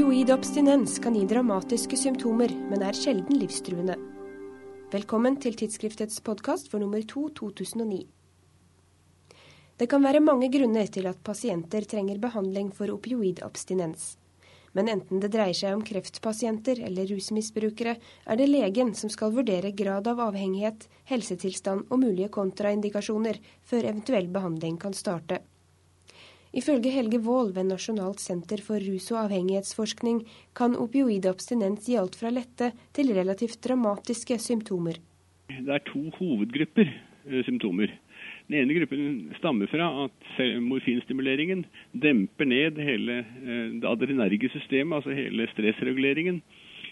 Opioid abstinens kan gi dramatiske symptomer, men er sjelden livstruende. Velkommen til tidsskriftets podkast for nummer to 2009. Det kan være mange grunner til at pasienter trenger behandling for opioidabstinens. Men enten det dreier seg om kreftpasienter eller rusmisbrukere, er det legen som skal vurdere grad av avhengighet, helsetilstand og mulige kontraindikasjoner før eventuell behandling kan starte. Ifølge Helge Wold ved Nasjonalt senter for rus- og avhengighetsforskning kan opioidabstinens gi alt fra lette til relativt dramatiske symptomer. Det er to hovedgrupper eh, symptomer. Den ene gruppen stammer fra at morfinstimuleringen demper ned hele eh, det adrenerge systemet, altså hele stressreguleringen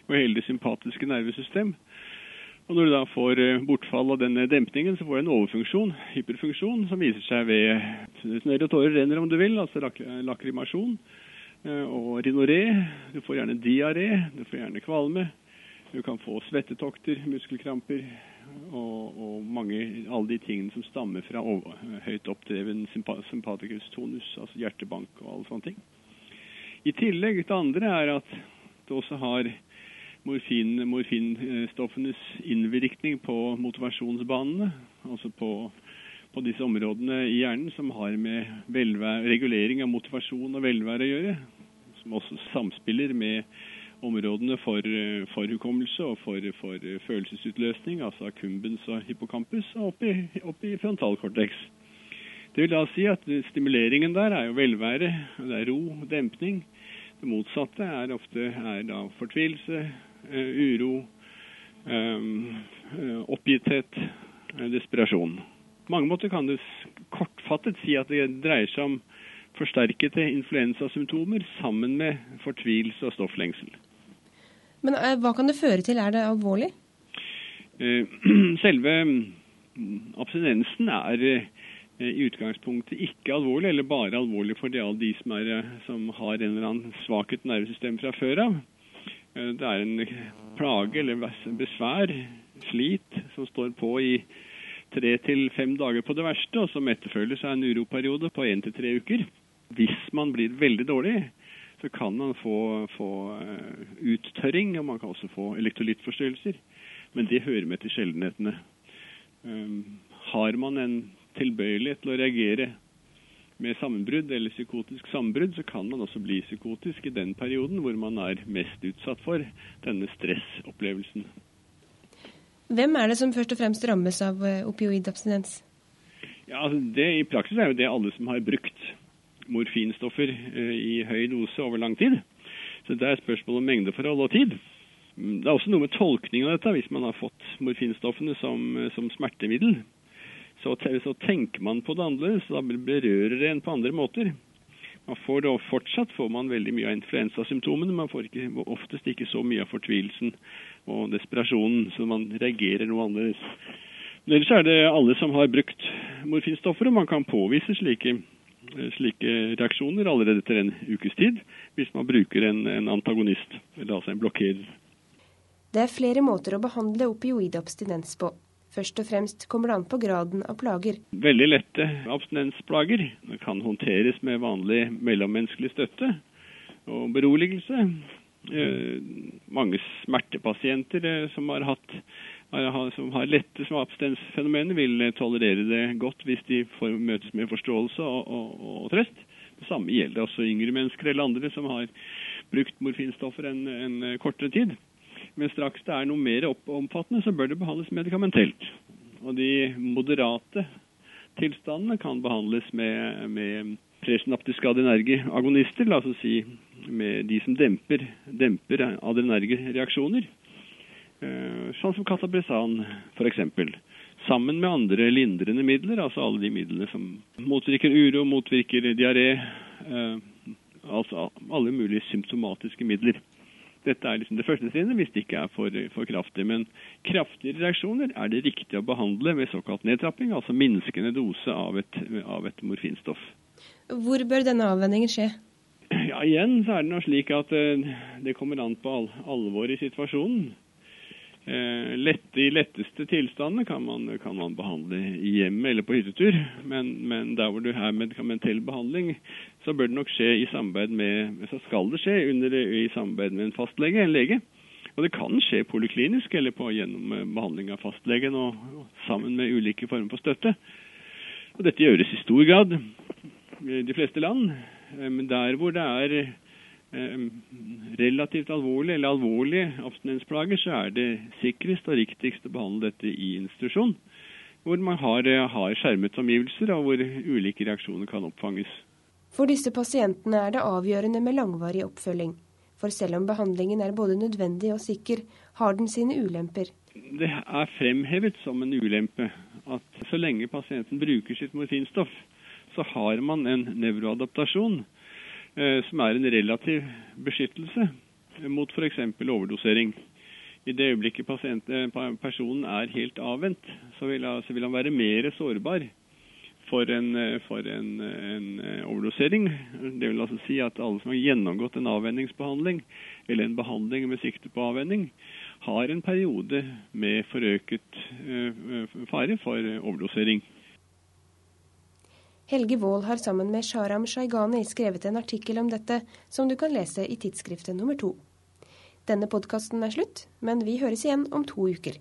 og hele det sympatiske nervesystem. Og Når du da får eh, bortfall av denne dempningen, så får du en overfunksjon, hyperfunksjon, som viser seg ved snørr og tårer renner, om du vil, altså lak lakrimasjon eh, og rinoré. Du får gjerne diaré, du får gjerne kvalme. Du kan få svettetokter, muskelkramper og, og mange, alle de tingene som stammer fra over, høyt oppdreven sympatikus tonus, altså hjertebank og alle sånne ting. I tillegg, til andre er at det også har morfin, morfinstoffenes innvirkning på motivasjonsbanene, altså på, på, disse områdene i hjernen som har med velvære, regulering av motivasjon og velvære å gjøre, som også samspiller med områdene for, for hukommelse og for, for, følelsesutløsning, altså akumbens og hippocampus, og opp i, opp i frontalkortex. Det vil da si at stimuleringen der er jo velvære, det er ro, dempning. Det motsatte er ofte er fortvilelse, uro, eh, oppgitthet, eh, desperasjon. På mange måter kan du kortfattet si at det dreier seg om forsterkede influensasymptomer sammen med fortvilelse og stofflengsel. Men hva kan det føre til? Er det alvorlig? Selve mm, abstinensen er i utgangspunktet ikke alvorlig, eller bare alvorlig for de, som, er, som har en eller annen svakhet nervesystem fra før av. Eh, det er en plage eller besvær, slit, som står på i tre til fem dager på det verste, og som etterfølges av en uroperiode på én til tre uker. Hvis man blir veldig dårlig, så kan man få, få uh, uttørring, og man kan også få elektrolyttforstyrrelser. Men det hører med til sjeldenhetene. Um, har man en tilbøyelighet til å reagere med sammenbrudd eller psykotisk sammenbrudd, så kan man også bli psykotisk i den perioden hvor man er mest utsatt for denne stressopplevelsen. Hvem er det som først og fremst rammes av eh, opioidabstinens? Ja, altså det, I praksis er jo det alle som har brukt morfinstoffer eh, i høy dose over lang tid. Så det er spørsmål om mengdeforhold og tid. Det er også noe med tolkning av dette hvis man har fått morfinstoffene som, eh, som smertemiddel så, så, tenker man på det annerledes. Da berører det en på andre måter. Man får da, fortsatt får man veldig mye av influensasymptomene. Man får ikke, oftest ikke så mye av fortvilelsen og desperasjonen, så man reagerer noe annerledes. Men ellers er det alle som har brukt morfinstoffer, og man kan påvise slike, slike reaksjoner allerede etter en ukes tid, hvis man bruker en, en antagonist, eller altså en blokkerer. Det er flere måter å behandle opioidabstinens på. Først og fremst kommer det an på graden av plager. Veldig lette abstinensplager kan håndteres med vanlig mellommenneskelig støtte og beroligelse. Eh, mange smertepasienter eh, som har hatt som har lette abstinensfenomener, vil tolerere det godt hvis de får møtes med forståelse og, og, og, trøst. Det samme gjelder også yngre mennesker eller andre som har brukt morfinstoffer en, en kortere tid. Men straks det er noe mer omfattende, så bør det behandles medikamentelt. Og de moderate tilstandene kan behandles med, med presynaptiske adrenerge agonister, la oss si med de som demper, demper adrenerge reaksjoner. Eh, sånn som Catapresan f.eks. Sammen med andre lindrende midler, altså alle de midlene som motvirker uro, motvirker diaré. Eh, altså alle mulige symptomatiske midler. Dette er liksom det første trinnet hvis det ikke er for, for kraftig. Men kraftige reaksjoner er det riktig å behandle med såkalt nedtrapping, altså minskende dose av et, av et morfinstoff. Hvor bør denne avvenningen skje? Ja, Igjen så er det nå slik at uh, det kommer an på al alvoret i situasjonen. Eh, lette, I letteste tilstandene kan man, kan man behandle i hjemmet eller på hyttetur, men, men, der hvor du har medikamentell behandling, så bør det nok skje i samarbeid med så skal det skje under, i samarbeid med en fastlege, en lege. Og det kan skje poliklinisk eller på, gjennom eh, behandling av fastlegen og, og, sammen med ulike former for støtte. Og dette gjøres i stor grad i de fleste land. Eh, men der hvor det er relativt alvorlig eller alvorlige abstinensplager, så er det sikrest og riktigst å behandle dette i institusjon. Hvor man har, eh, har skjermet omgivelser, og hvor ulike reaksjoner kan oppfanges. For disse pasientene er det avgjørende med langvarig oppfølging. For selv om behandlingen er både nødvendig og sikker, har den sine ulemper. Det er fremhevet som en ulempe at så lenge pasienten bruker sitt morfinstoff, så har man en nevroadaptasjon som er en relativ beskyttelse mot f.eks. overdosering. I det øyeblikket eh, personen er helt avvent, så vil, så vil han være mer sårbar for en, eh, for en, en, overdosering. Det vil altså si at alle som har gjennomgått en avvenningsbehandling, eller en behandling med sikte på avvenning, har en periode med forøket fare for overdosering. Helge Wold har sammen med Sharam Shaigani skrevet en artikkel om dette, som du kan lese i tidsskriftet nummer to. Denne podkasten er slutt, men vi høres igjen om to uker.